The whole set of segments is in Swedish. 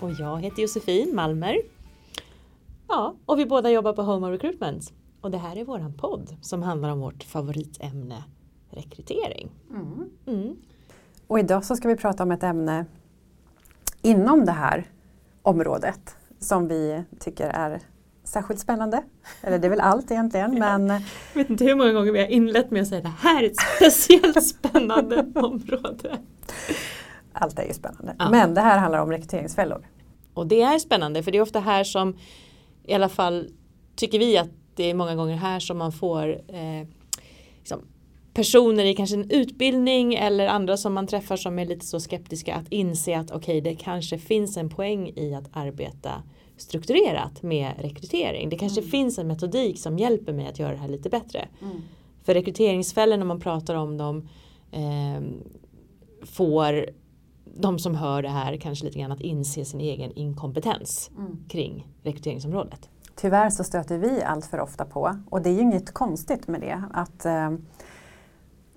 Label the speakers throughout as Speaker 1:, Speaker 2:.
Speaker 1: Och jag heter Josefin Malmer. Ja, och vi båda jobbar på Home of Recruitment. Och det här är våran podd som handlar om vårt favoritämne rekrytering.
Speaker 2: Mm.
Speaker 1: Mm.
Speaker 2: Och idag så ska vi prata om ett ämne inom det här området som vi tycker är särskilt spännande. Eller det är väl allt egentligen men
Speaker 1: Jag vet inte hur många gånger vi har inlett med att säga det här är ett speciellt spännande område.
Speaker 2: allt är ju spännande.
Speaker 1: Ja.
Speaker 2: Men det här handlar om rekryteringsfällor.
Speaker 1: Och det är spännande för det är ofta här som i alla fall tycker vi att det är många gånger här som man får eh, liksom, personer i kanske en utbildning eller andra som man träffar som är lite så skeptiska att inse att okej det kanske finns en poäng i att arbeta strukturerat med rekrytering. Det kanske finns en metodik som hjälper mig att göra det här lite bättre. För rekryteringsfällor när man pratar om dem eh, får de som hör det här kanske lite grann att inse sin egen inkompetens kring rekryteringsområdet.
Speaker 2: Tyvärr så stöter vi allt för ofta på, och det är ju inget konstigt med det, att eh,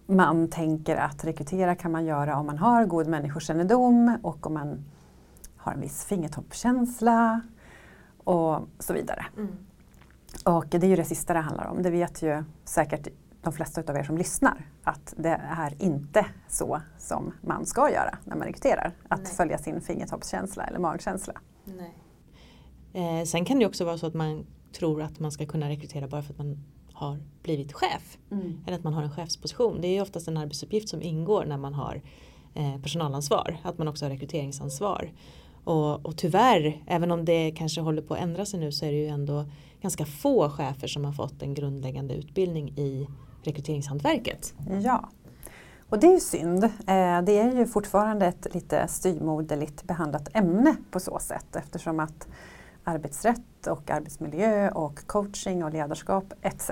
Speaker 2: man tänker att rekrytera kan man göra om man har god människokännedom och om man har en viss fingertoppskänsla och så vidare. Och det är ju det sista det handlar om. Det vet ju säkert de flesta av er som lyssnar att det är inte så som man ska göra när man rekryterar. Att
Speaker 1: Nej.
Speaker 2: följa sin fingertoppskänsla eller magkänsla.
Speaker 1: Eh, sen kan det också vara så att man tror att man ska kunna rekrytera bara för att man har blivit chef. Eller att man har en chefsposition. Det är oftast en arbetsuppgift som ingår när man har eh, personalansvar. Att man också har rekryteringsansvar. Och, och tyvärr, även om det kanske håller på att ändra sig nu så är det ju ändå ganska få chefer som har fått en grundläggande utbildning i rekryteringshantverket.
Speaker 2: Ja, och det är ju synd. Eh, Det är ju fortfarande ett lite styrmoderligt behandlat ämne på så sätt eftersom att arbetsrätt och arbetsmiljö och coaching och ledarskap etc.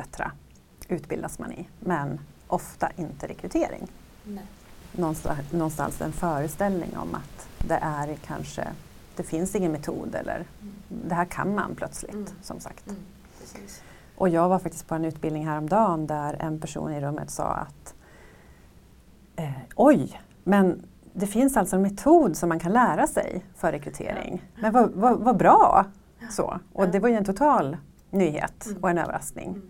Speaker 2: utbildas man i, men ofta inte rekrytering. Någonstans, någonstans en föreställning om att det är kanske, det finns ingen metod eller det här kan man plötsligt
Speaker 1: Mm.
Speaker 2: som sagt. Och jag var faktiskt på en utbildning häromdagen där en person i rummet sa att eh, oj, men det finns alltså en metod som man kan lära sig för rekrytering. Men vad, vad, vad bra! Så. Och det var ju en total nyhet
Speaker 1: Mm.
Speaker 2: och en överraskning.
Speaker 1: Mm.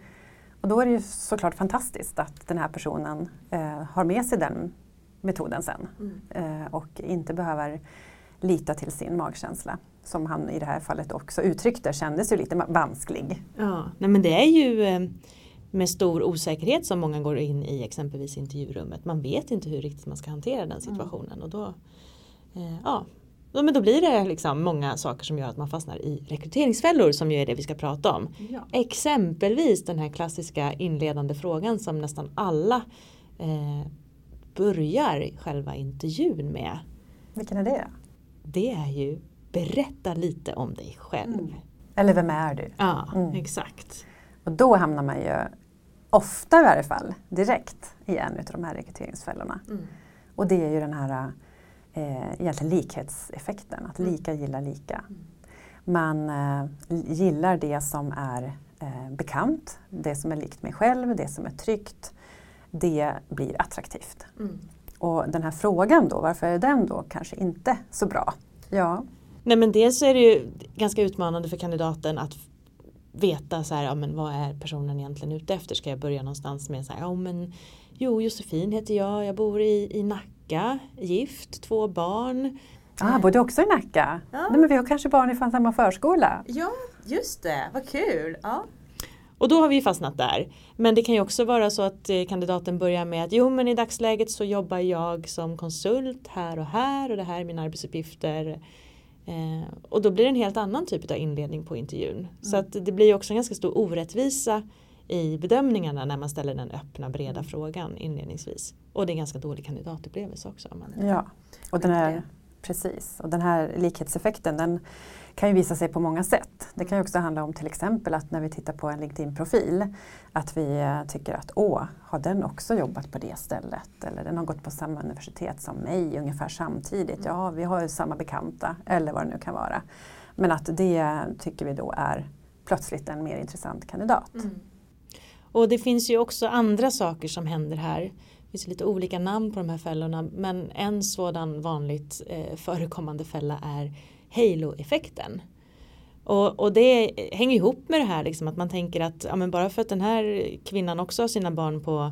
Speaker 2: Och då är det ju såklart fantastiskt att den här personen eh, har med sig den metoden sen eh, och inte behöver lita till sin magkänsla som han i det här fallet också uttryckte kändes ju lite vansklig.
Speaker 1: Ja, nej men det är ju eh, med stor osäkerhet som många går in i exempelvis intervjurummet. Man vet inte hur riktigt man ska hantera den situationen och då, eh, ja, men då blir det liksom många saker som gör att man fastnar i rekryteringsfällor som ju är det vi ska prata om. Exempelvis den här klassiska inledande frågan som nästan alla eh, börjar själva intervjun med.
Speaker 2: Vilken är det?
Speaker 1: Det är ju berätta lite om dig själv.
Speaker 2: Eller vem är du?
Speaker 1: Ja,
Speaker 2: Mm.
Speaker 1: exakt.
Speaker 2: Och då hamnar man ju ofta i varje fall direkt i en av de här rekryteringsfällorna. Och det är ju den här eh, egentligen likhetseffekten, att
Speaker 1: Mm.
Speaker 2: lika gillar lika. Man eh, gillar det som är eh, bekant, det som är likt mig själv, det som är tryggt. Det blir attraktivt. Och den här frågan då, varför är den då kanske inte så bra? Ja,
Speaker 1: Nej men dels är det ju ganska utmanande för kandidaten att veta så här, ja, men vad är personen egentligen ute efter? Ska jag börja någonstans med så här, ja men jo Josefin heter jag, jag bor i, i Nacka, gift, två barn.
Speaker 2: ah, bor du också i Nacka?
Speaker 1: Ja.
Speaker 2: Nej, men vi har kanske barn i samma förskola.
Speaker 1: Ja, just det, vad kul. Ja. Och då har vi fastnat där. Men det kan ju också vara så att eh, kandidaten börjar med att jo men i dagsläget så jobbar jag som konsult här och här och det här är mina arbetsuppgifter. Eh, och då blir det en helt annan typ av inledning på intervjun. Så att det blir också en ganska stor orättvisa i bedömningarna när man ställer den öppna breda frågan inledningsvis. Och det är en ganska dålig kandidatupplevelse också. Om man
Speaker 2: Ja, och den här. Precis, och den här likhetseffekten den kan ju visa sig på många sätt. Det kan ju också handla om till exempel att när vi tittar på en LinkedIn-profil att vi eh, tycker att åh, har den också jobbat på det stället? Eller den har gått på samma universitet som mig ungefär samtidigt. Ja, vi har ju samma bekanta eller vad det nu kan vara. Men att det tycker vi då är plötsligt en mer intressant kandidat. Mm.
Speaker 1: Och det finns ju också andra saker som händer här. Det finns lite olika namn på de här fällorna men en sådan vanligt eh, förekommande fälla är halo-effekten. Och, och, det hänger ihop med det här liksom, att man tänker att ja, men bara för att den här kvinnan också har sina barn på,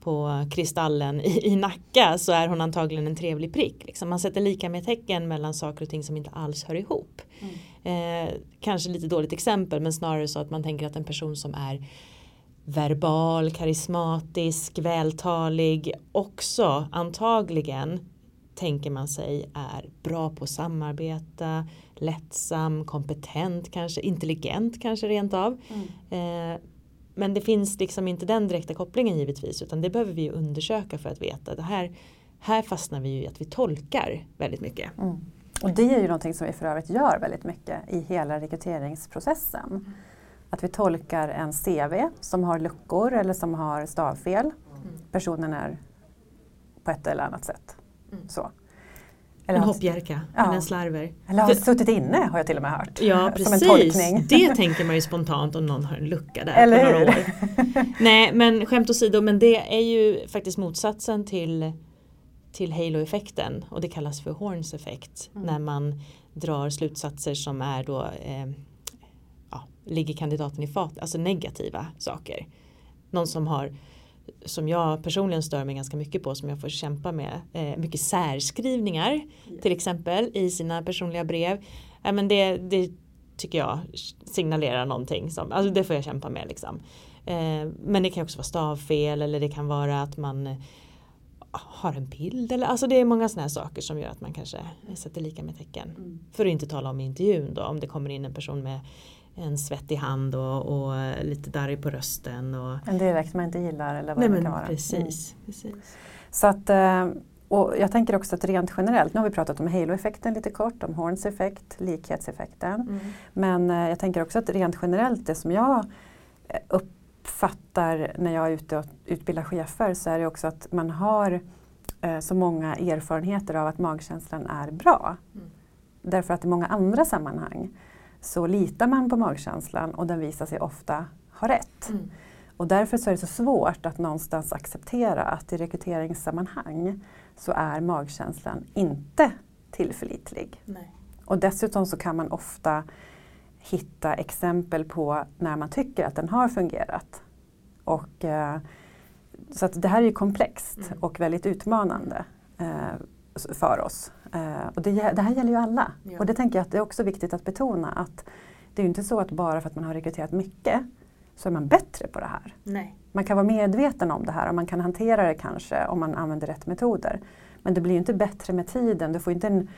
Speaker 1: på Kristallen i, i Nacka så är hon antagligen en trevlig prick. Liksom. Man sätter lika med tecken mellan saker och ting som inte alls hör ihop. Mm. Eh, kanske lite dåligt exempel men snarare så att man tänker att en person som är verbal, karismatisk, vältalig också antagligen tänker man sig är bra på att samarbeta, lättsam, kompetent kanske, intelligent kanske rent av. Mm. Eh, men det finns liksom inte den direkta kopplingen givetvis utan det behöver vi undersöka för att veta. Det här, här fastnar vi ju i att vi tolkar väldigt mycket. Mm.
Speaker 2: Och det är ju någonting som vi för övrigt gör väldigt mycket i hela rekryteringsprocessen. Mm. Att vi tolkar en CV som har luckor eller som har stavfel. Mm. Personen är på ett eller annat sätt. Mm. Så.
Speaker 1: Eller en hoppjerka, ja. eller en slarver.
Speaker 2: Eller har suttit inne har jag till och med hört.
Speaker 1: Ja precis, det tänker man ju spontant om någon har en lucka där eller på några år. Nej men skämt åsido, men det är ju faktiskt motsatsen till, till halo-effekten och det kallas för Horns effekt mm. när man drar slutsatser som är då eh, ja, ligger kandidaten i fat, alltså negativa saker. Någon som har som jag personligen stör mig ganska mycket på som jag får kämpa med. Eh, mycket särskrivningar till exempel i sina personliga brev. Eh, men det, det tycker jag signalerar någonting. Som, alltså det får jag kämpa med. Liksom. Eh, men det kan också vara stavfel eller det kan vara att man eh, har en bild. Eller, alltså det är många sådana här saker som gör att man kanske sätter lika med tecken. Mm. För att inte tala om intervjun då om det kommer in en person med en svettig hand och, och lite darrig på rösten. Och...
Speaker 2: En dialekt man inte gillar eller vad
Speaker 1: Nej,
Speaker 2: det
Speaker 1: men
Speaker 2: kan vara.
Speaker 1: Precis, mm. precis.
Speaker 2: Så att, eh, och jag tänker också att rent generellt, nu har vi pratat om halo-effekten lite kort, om Horns effekt, likhetseffekten. Mm. Men eh, jag tänker också att rent generellt det som jag eh, uppfattar när jag är ute och utbildar chefer så är det också att man har så många erfarenheter av att magkänslan är bra. Mm. Därför att i många andra sammanhang så litar man på magkänslan och den visar sig ofta ha rätt. Mm. Och därför så är det så svårt att någonstans acceptera att i rekryteringssammanhang så är magkänslan inte tillförlitlig. Nej. Och dessutom så kan man ofta hitta exempel på när man tycker att den har fungerat. Och, eh, så att det här är ju komplext mm. och väldigt utmanande eh, för oss. Uh, och det, det, här gäller ju alla. Ja. Och det tänker jag att det är också viktigt att betona att det är ju inte så att bara för att man har rekryterat mycket så är man bättre på det här.
Speaker 1: Nej.
Speaker 2: Man kan vara medveten om det här och man kan hantera det kanske om man använder rätt metoder. Men det blir ju inte bättre med tiden. Du får inte en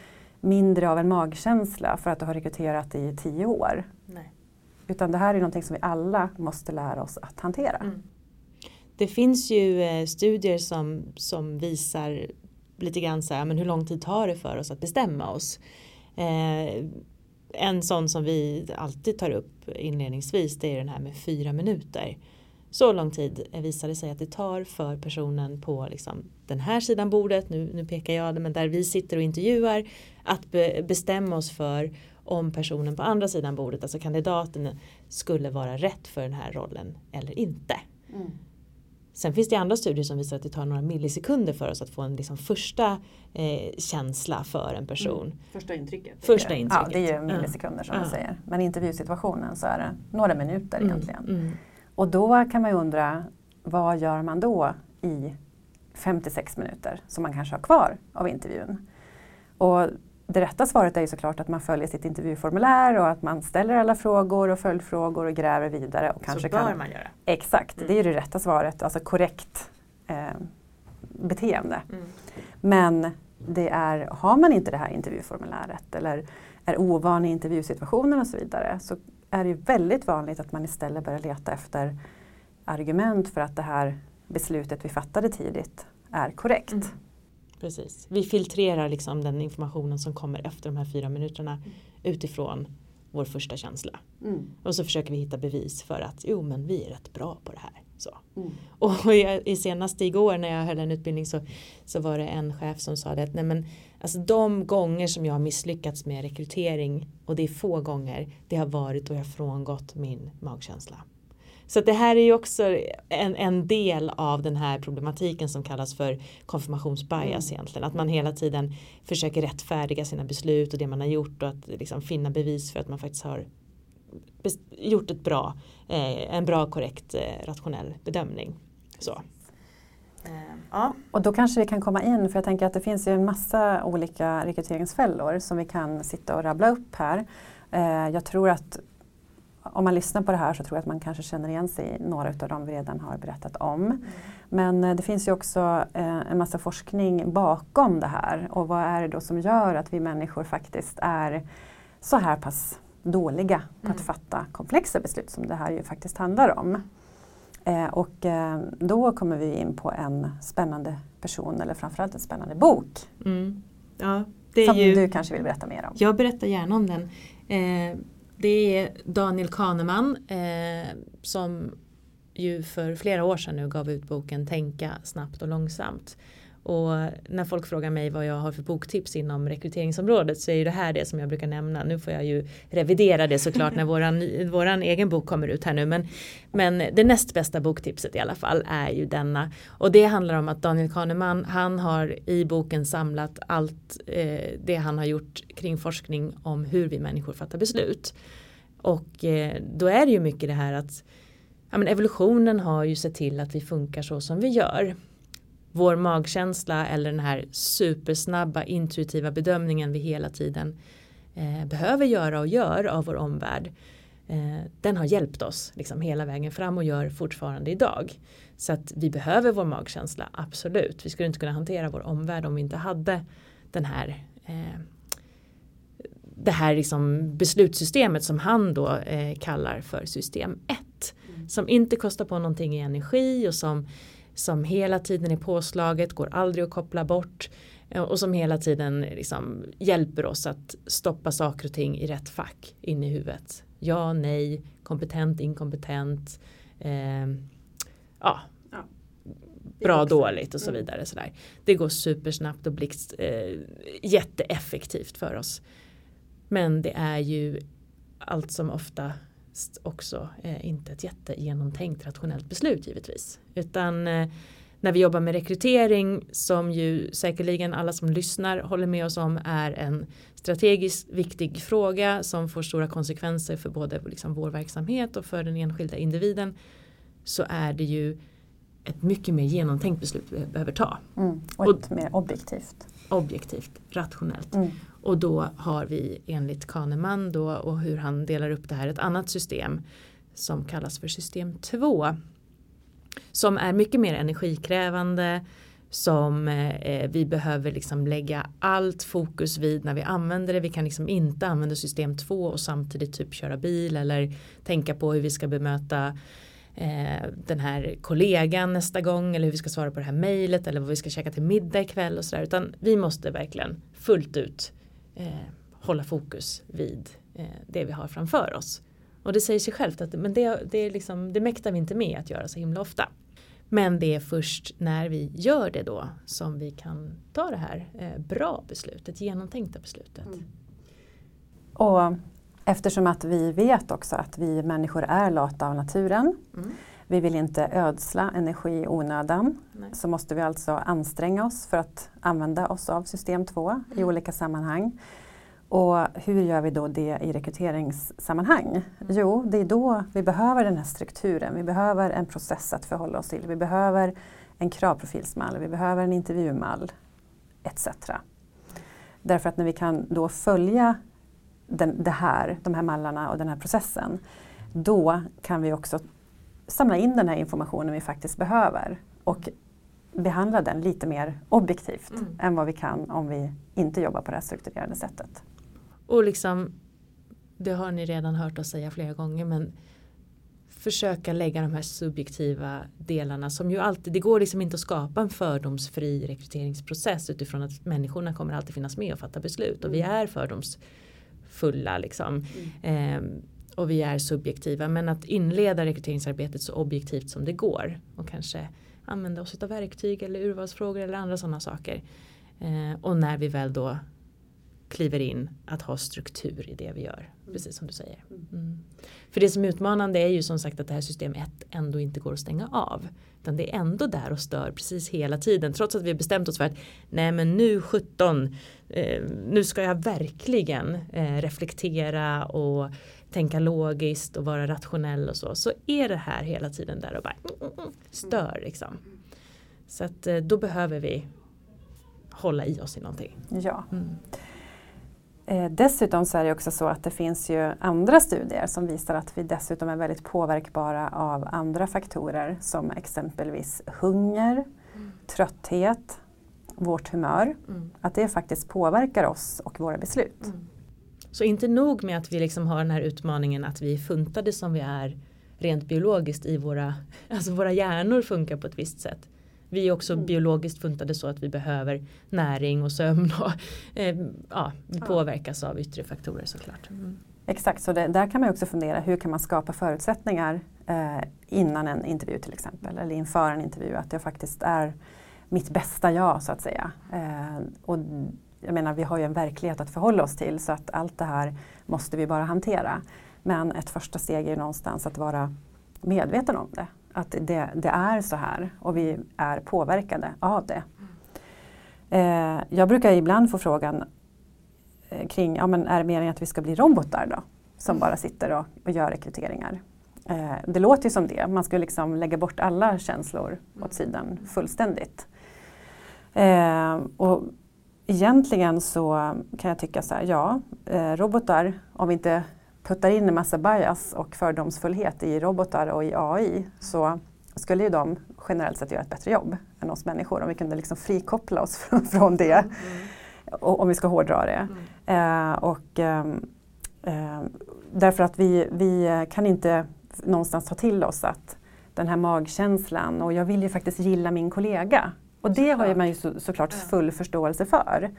Speaker 2: mindre av en magkänsla för att du har rekryterat i tio år. Nej. Utan det här är någonting som vi alla måste lära oss att hantera. Mm.
Speaker 1: Det finns ju eh, studier som, som visar lite grann så här, men hur lång tid tar det för oss att bestämma oss? Eh, en sån som vi alltid tar upp inledningsvis det är den här med fyra minuter. Så lång tid visar det sig att det tar för personen på liksom den här sidan bordet, nu, nu pekar jag men där vi sitter och intervjuar, att be, bestämma oss för om personen på andra sidan bordet, alltså kandidaten, skulle vara rätt för den här rollen eller inte. Mm. Sen finns det andra studier som visar att det tar några millisekunder för oss att få en liksom första eh, känsla för en person. Mm.
Speaker 3: Första intrycket.
Speaker 1: Första intrycket.
Speaker 2: Ja, det är ju millisekunder som ja. du säger. Men i intervjusituationen så är det några minuter mm. egentligen. Mm. Och då kan man ju undra, vad gör man då i 56 minuter som man kanske har kvar av intervjun? Och det rätta svaret är ju såklart att man följer sitt intervjuformulär och att man ställer alla frågor och följdfrågor och gräver vidare. Och kanske
Speaker 1: Så bör
Speaker 2: kan...
Speaker 1: man göra.
Speaker 2: Exakt, mm. det är ju det rätta svaret, alltså korrekt eh, beteende. Mm. Men det är, har man inte det här intervjuformuläret eller är ovan i intervjusituationen och så vidare så är det väldigt vanligt att man istället börjar leta efter argument för att det här beslutet vi fattade tidigt är korrekt. Mm.
Speaker 1: Precis. Vi filtrerar liksom den informationen som kommer efter de här fyra minuterna utifrån vår första känsla.
Speaker 2: Mm.
Speaker 1: Och så försöker vi hitta bevis för att jo men vi är rätt bra på det här. Så.
Speaker 2: Mm.
Speaker 1: Och i, i senast igår när jag höll en utbildning så, så var det en chef som sa det att nej men, alltså de gånger som jag har misslyckats med rekrytering och det är få gånger det har varit då jag frångått min magkänsla. Så det här är ju också en, en del av den här problematiken som kallas för konfirmationsbias
Speaker 2: Mm.
Speaker 1: egentligen. Att man hela tiden försöker rättfärdiga sina beslut och det man har gjort och att liksom finna bevis för att man faktiskt har gjort ett bra, eh, en bra korrekt eh, rationell bedömning. Så. Eh, ja.
Speaker 2: Och då kanske vi kan komma in, för jag tänker att det finns ju en massa olika rekryteringsfällor som vi kan sitta och rabbla upp här. Eh, jag tror att om man lyssnar på det här så tror jag att man kanske känner igen sig i några av dem vi redan har berättat om. Men eh, det finns ju också eh, en massa forskning bakom det här och vad är det då som gör att vi människor faktiskt är så här pass dåliga på att
Speaker 1: Mm.
Speaker 2: fatta komplexa beslut som det här ju faktiskt handlar om. Eh, och eh, då kommer vi in på en spännande person eller framförallt en spännande bok
Speaker 1: Mm. ja,
Speaker 2: som
Speaker 1: ju...
Speaker 2: du kanske vill berätta mer om.
Speaker 1: Jag berättar gärna om den. Eh, det är Daniel Kahneman eh, som ju för flera år sedan nu gav ut boken Tänka snabbt och långsamt. Och när folk frågar mig vad jag har för boktips inom rekryteringsområdet så är ju det här det som jag brukar nämna. Nu får jag ju revidera det såklart när våran, våran egen bok kommer ut här nu. Men, men det näst bästa boktipset i alla fall är ju denna. Och det handlar om att Daniel Kahneman han har i boken samlat allt eh, det han har gjort kring forskning om hur vi människor fattar beslut. Och eh, då är det ju mycket det här att ja, men evolutionen har ju sett till att vi funkar så som vi gör. Vår magkänsla eller den här supersnabba intuitiva bedömningen vi hela tiden eh, behöver göra och gör av vår omvärld. Eh, den har hjälpt oss liksom hela vägen fram och gör fortfarande idag. Så att vi behöver vår magkänsla, absolut. Vi skulle inte kunna hantera vår omvärld om vi inte hade den här eh, det här liksom beslutssystemet som han då eh, kallar för system 1. Som inte kostar på någonting i energi och som, som hela tiden är påslaget, går aldrig att koppla bort eh, och som hela tiden liksom hjälper oss att stoppa saker och ting i rätt fack in i huvudet. Ja, nej, kompetent, inkompetent, eh, ja,
Speaker 2: Ja.
Speaker 1: bra,
Speaker 2: också.
Speaker 1: dåligt och så
Speaker 2: Mm.
Speaker 1: vidare. Sådär. Det går supersnabbt och blixt, eh, jätteeffektivt för oss. Men det är ju allt som oftast också eh, inte ett jättegenomtänkt rationellt beslut givetvis. Utan eh, när vi jobbar med rekrytering som ju säkerligen alla som lyssnar håller med oss om är en strategiskt viktig fråga som får stora konsekvenser för både liksom vår verksamhet och för den enskilda individen så är det ju ett mycket mer genomtänkt beslut vi behöver ta.
Speaker 2: Mm. Och
Speaker 1: Och-
Speaker 2: ett mer objektivt.
Speaker 1: Objektivt, rationellt.
Speaker 2: Mm.
Speaker 1: Och då har vi enligt Kahneman då och hur han delar upp det här ett annat system som kallas för system 2. Som är mycket mer energikrävande som eh, vi behöver liksom lägga allt fokus vid när vi använder det. Vi kan liksom inte använda system 2 och samtidigt typ köra bil eller tänka på hur vi ska bemöta eh, den här kollegan nästa gång eller hur vi ska svara på det här mejlet eller vad vi ska käka till middag ikväll och sådär. Utan vi måste verkligen fullt ut eh, hålla fokus vid eh, det vi har framför oss. Och det säger sig självt att men det, det, är liksom, det mäktar vi inte med att göra så himla ofta. Men det är först när vi gör det då som vi kan ta det här eh, bra beslutet, genomtänkta beslutet.
Speaker 2: Mm. Och eftersom att vi vet också att vi människor är lata av naturen.
Speaker 1: Mm.
Speaker 2: Vi vill inte ödsla energi i onödan.
Speaker 1: Nej.
Speaker 2: Så måste vi alltså anstränga oss för att använda oss av system 2 i
Speaker 1: Mm.
Speaker 2: olika sammanhang. Och hur gör vi då det i rekryteringssammanhang?
Speaker 1: Mm.
Speaker 2: Jo, det är då vi behöver den här strukturen. Vi behöver en process att förhålla oss till. Vi behöver en kravprofilsmall, vi behöver en intervjumall etc. Därför att när vi kan då följa den, det här, de här mallarna och den här processen, då kan vi också samla in den här informationen vi faktiskt behöver och behandla den lite mer objektivt
Speaker 1: Mm.
Speaker 2: än vad vi kan om vi inte jobbar på det här strukturerade sättet.
Speaker 1: Och liksom, det har ni redan hört oss säga flera gånger men försöka lägga de här subjektiva delarna som ju alltid, det går liksom inte att skapa en fördomsfri rekryteringsprocess utifrån att människorna kommer alltid finnas med och fatta beslut och vi är fördomsfulla liksom. Mm. Eh, och vi är subjektiva men att inleda rekryteringsarbetet så objektivt som det går och kanske använda oss av verktyg eller urvalsfrågor eller andra sådana saker. Eh, och när vi väl då kliver in att ha struktur i det vi gör. Mm. Precis som du säger. Mm. mm. För det som är utmanande är ju som sagt att det här system 1 ändå inte går att stänga av. Utan det är ändå där och stör precis hela tiden. Trots att vi har bestämt oss för att nej men nu 17 eh, nu ska jag verkligen eh, reflektera och tänka logiskt och vara rationell och så. Så är det här hela tiden där och bara mm, mm, mm stör liksom. Så att eh, då behöver vi hålla i oss i någonting.
Speaker 2: Ja. Mm. Eh, dessutom så är det också så att det finns ju andra studier som visar att vi dessutom är väldigt påverkbara av andra faktorer som exempelvis hunger, mm. trötthet, vårt humör. Mm. Att det faktiskt påverkar oss och våra beslut. Mm.
Speaker 1: Så inte nog med att vi liksom har den här utmaningen att vi är funtade som vi är rent biologiskt i våra, alltså våra hjärnor funkar på ett visst sätt. Vi är också mm. biologiskt funtade så att vi behöver näring och sömn och eh, ja, vi påverkas av yttre faktorer såklart. Mm.
Speaker 2: Exakt, så det, där kan man också fundera hur kan man skapa förutsättningar eh, innan en intervju till exempel eller inför en intervju att jag faktiskt är mitt bästa jag så att säga. Eh, och jag menar vi har ju en verklighet att förhålla oss till så att allt det här måste vi bara hantera. Men ett första steg är ju någonstans att vara medveten om det att det, det, är så här och vi är påverkade av det. Eh, jag brukar ibland få frågan eh, kring, ja, men är det meningen att vi ska bli robotar då? Som bara sitter och, och gör rekryteringar. Eh, det låter ju som det, man ska liksom lägga bort alla känslor åt sidan fullständigt. Eh, och egentligen så kan jag tycka så här, ja, eh, robotar, om vi inte puttar in en massa bias och fördomsfullhet i robotar och i AI så skulle ju de generellt sett göra ett bättre jobb än oss människor om vi kunde liksom frikoppla oss från det. Mm. Och, om vi ska hårdra det. Mm. Eh, och, eh, eh, därför att vi, vi kan inte någonstans ta till oss att den här magkänslan och jag vill ju faktiskt gilla min kollega. Och det har ju man ju så, såklart full förståelse för.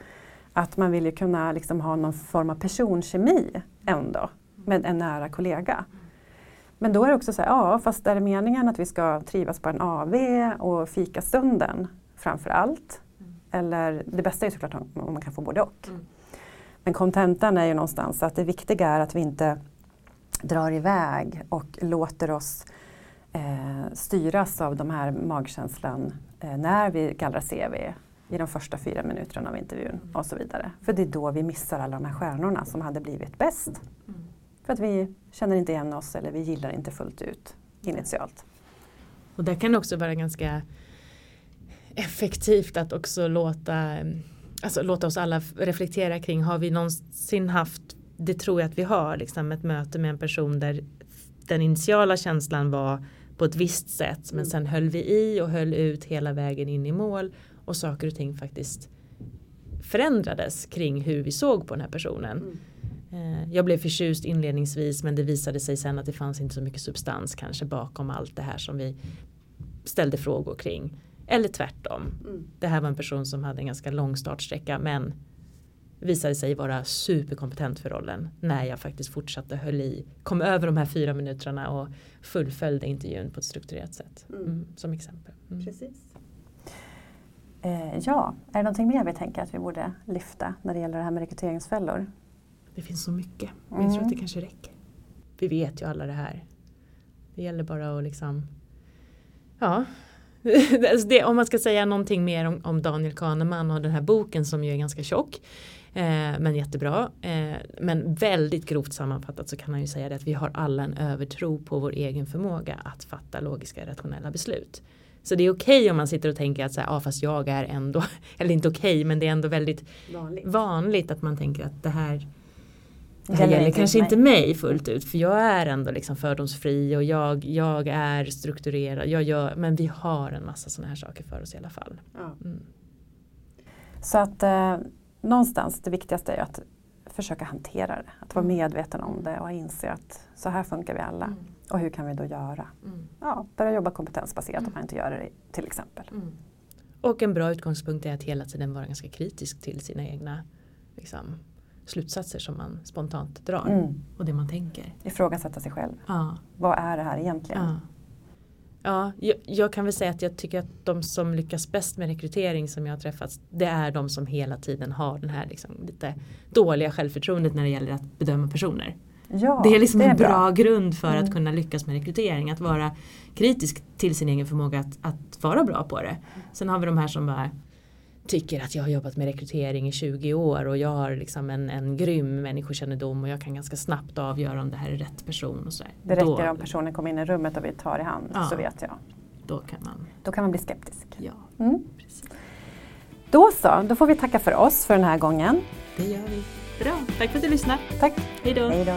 Speaker 2: Att man vill ju kunna liksom ha någon form av personkemi ändå med en nära kollega. Men då är det också så här, ja fast är det meningen att vi ska trivas på en AV och fika stunden framför allt? Mm. Eller det bästa är såklart om man kan få både och. Mm. Men kontentan är ju någonstans att det viktiga är att vi inte drar iväg och låter oss eh, styras av de här magkänslan eh, när vi gallrar CV i de första fyra minuterna av intervjun mm. och så vidare. För det är då vi missar alla de här stjärnorna som hade blivit bäst. Mm. För att vi känner inte igen oss eller vi gillar inte fullt ut initialt.
Speaker 1: Och där kan det också vara ganska effektivt att också låta, alltså låta oss alla reflektera kring har vi någonsin haft, det tror jag att vi har, liksom ett möte med en person där den initiala känslan var på ett visst sätt men mm. sen höll vi i och höll ut hela vägen in i mål och saker och ting faktiskt förändrades kring hur vi såg på den här personen. Mm. Eh, jag blev förtjust inledningsvis men det visade sig sen att det fanns inte så mycket substans kanske bakom allt det här som vi ställde frågor kring. Eller tvärtom. Mm. Det här var en person som hade en ganska lång startsträcka men visade sig vara superkompetent för rollen när jag faktiskt fortsatte höll i, kom över de här fyra minuterna och fullföljde intervjun på ett strukturerat sätt. Mm. Mm, som exempel.
Speaker 2: Mm. Precis. Eh, ja, är det någonting mer vi tänker att vi borde lyfta när det gäller det här med rekryteringsfällor?
Speaker 1: Det finns så mycket. Men jag tror att det mm. kanske räcker. Vi vet ju alla det här. Det gäller bara att liksom Ja alltså det, om man ska säga någonting mer om, om, Daniel Kahneman och den här boken som ju är ganska tjock men jättebra. Eh, men väldigt grovt sammanfattat så kan man ju säga det att vi har alla en övertro på vår egen förmåga att fatta logiska rationella beslut. Så det är okej okay om man sitter och tänker att så här, ah, fast jag är ändå, eller inte okej okay, men det är ändå väldigt vanligt. vanligt att man tänker att det här det här gäller kanske inte mig fullt ut för jag är ändå liksom fördomsfri och jag, jag är strukturerad. Jag gör, men vi har en massa sådana här saker för oss i alla fall. Ja. Mm.
Speaker 2: Så att eh, någonstans det viktigaste är att försöka hantera det. Att vara mm. medveten om det och inse att så här funkar vi alla. Mm. Och hur kan vi då göra?
Speaker 1: Mm.
Speaker 2: Ja, börja jobba kompetensbaserat om man inte gör det till exempel.
Speaker 1: Mm. Och en bra utgångspunkt är att hela tiden vara ganska kritisk till sina egna liksom, slutsatser som man spontant drar
Speaker 2: Mm.
Speaker 1: och det man tänker.
Speaker 2: Ifrågasätta sig själv.
Speaker 1: Ja,
Speaker 2: Vad är det här egentligen?
Speaker 1: ja. Ja jag, jag kan väl säga att jag tycker att de som lyckas bäst med rekrytering som jag har träffat det är de som hela tiden har den här liksom, lite dåliga självförtroendet när det gäller att bedöma personer.
Speaker 2: Ja,
Speaker 1: det är liksom en bra,
Speaker 2: bra.
Speaker 1: grund för
Speaker 2: Mm.
Speaker 1: att kunna lyckas med rekrytering. Att vara kritisk till sin egen förmåga att, att vara bra på det. Sen har vi de här som bara tycker att jag har jobbat med rekrytering i 20 år och jag har liksom en, en grym människokännedom och jag kan ganska snabbt avgöra om det här är rätt person. Och så där.
Speaker 2: Det räcker
Speaker 1: då,
Speaker 2: om personen kommer in i rummet och vi tar i hand
Speaker 1: Ja.
Speaker 2: så vet jag.
Speaker 1: då kan man,
Speaker 2: Då kan man bli skeptisk.
Speaker 1: ja
Speaker 2: Mm.
Speaker 1: precis.
Speaker 2: Då så, då får vi tacka för oss för den här gången.
Speaker 1: Det gör vi. Bra, tack för att du lyssnade.
Speaker 2: Tack, Hej då.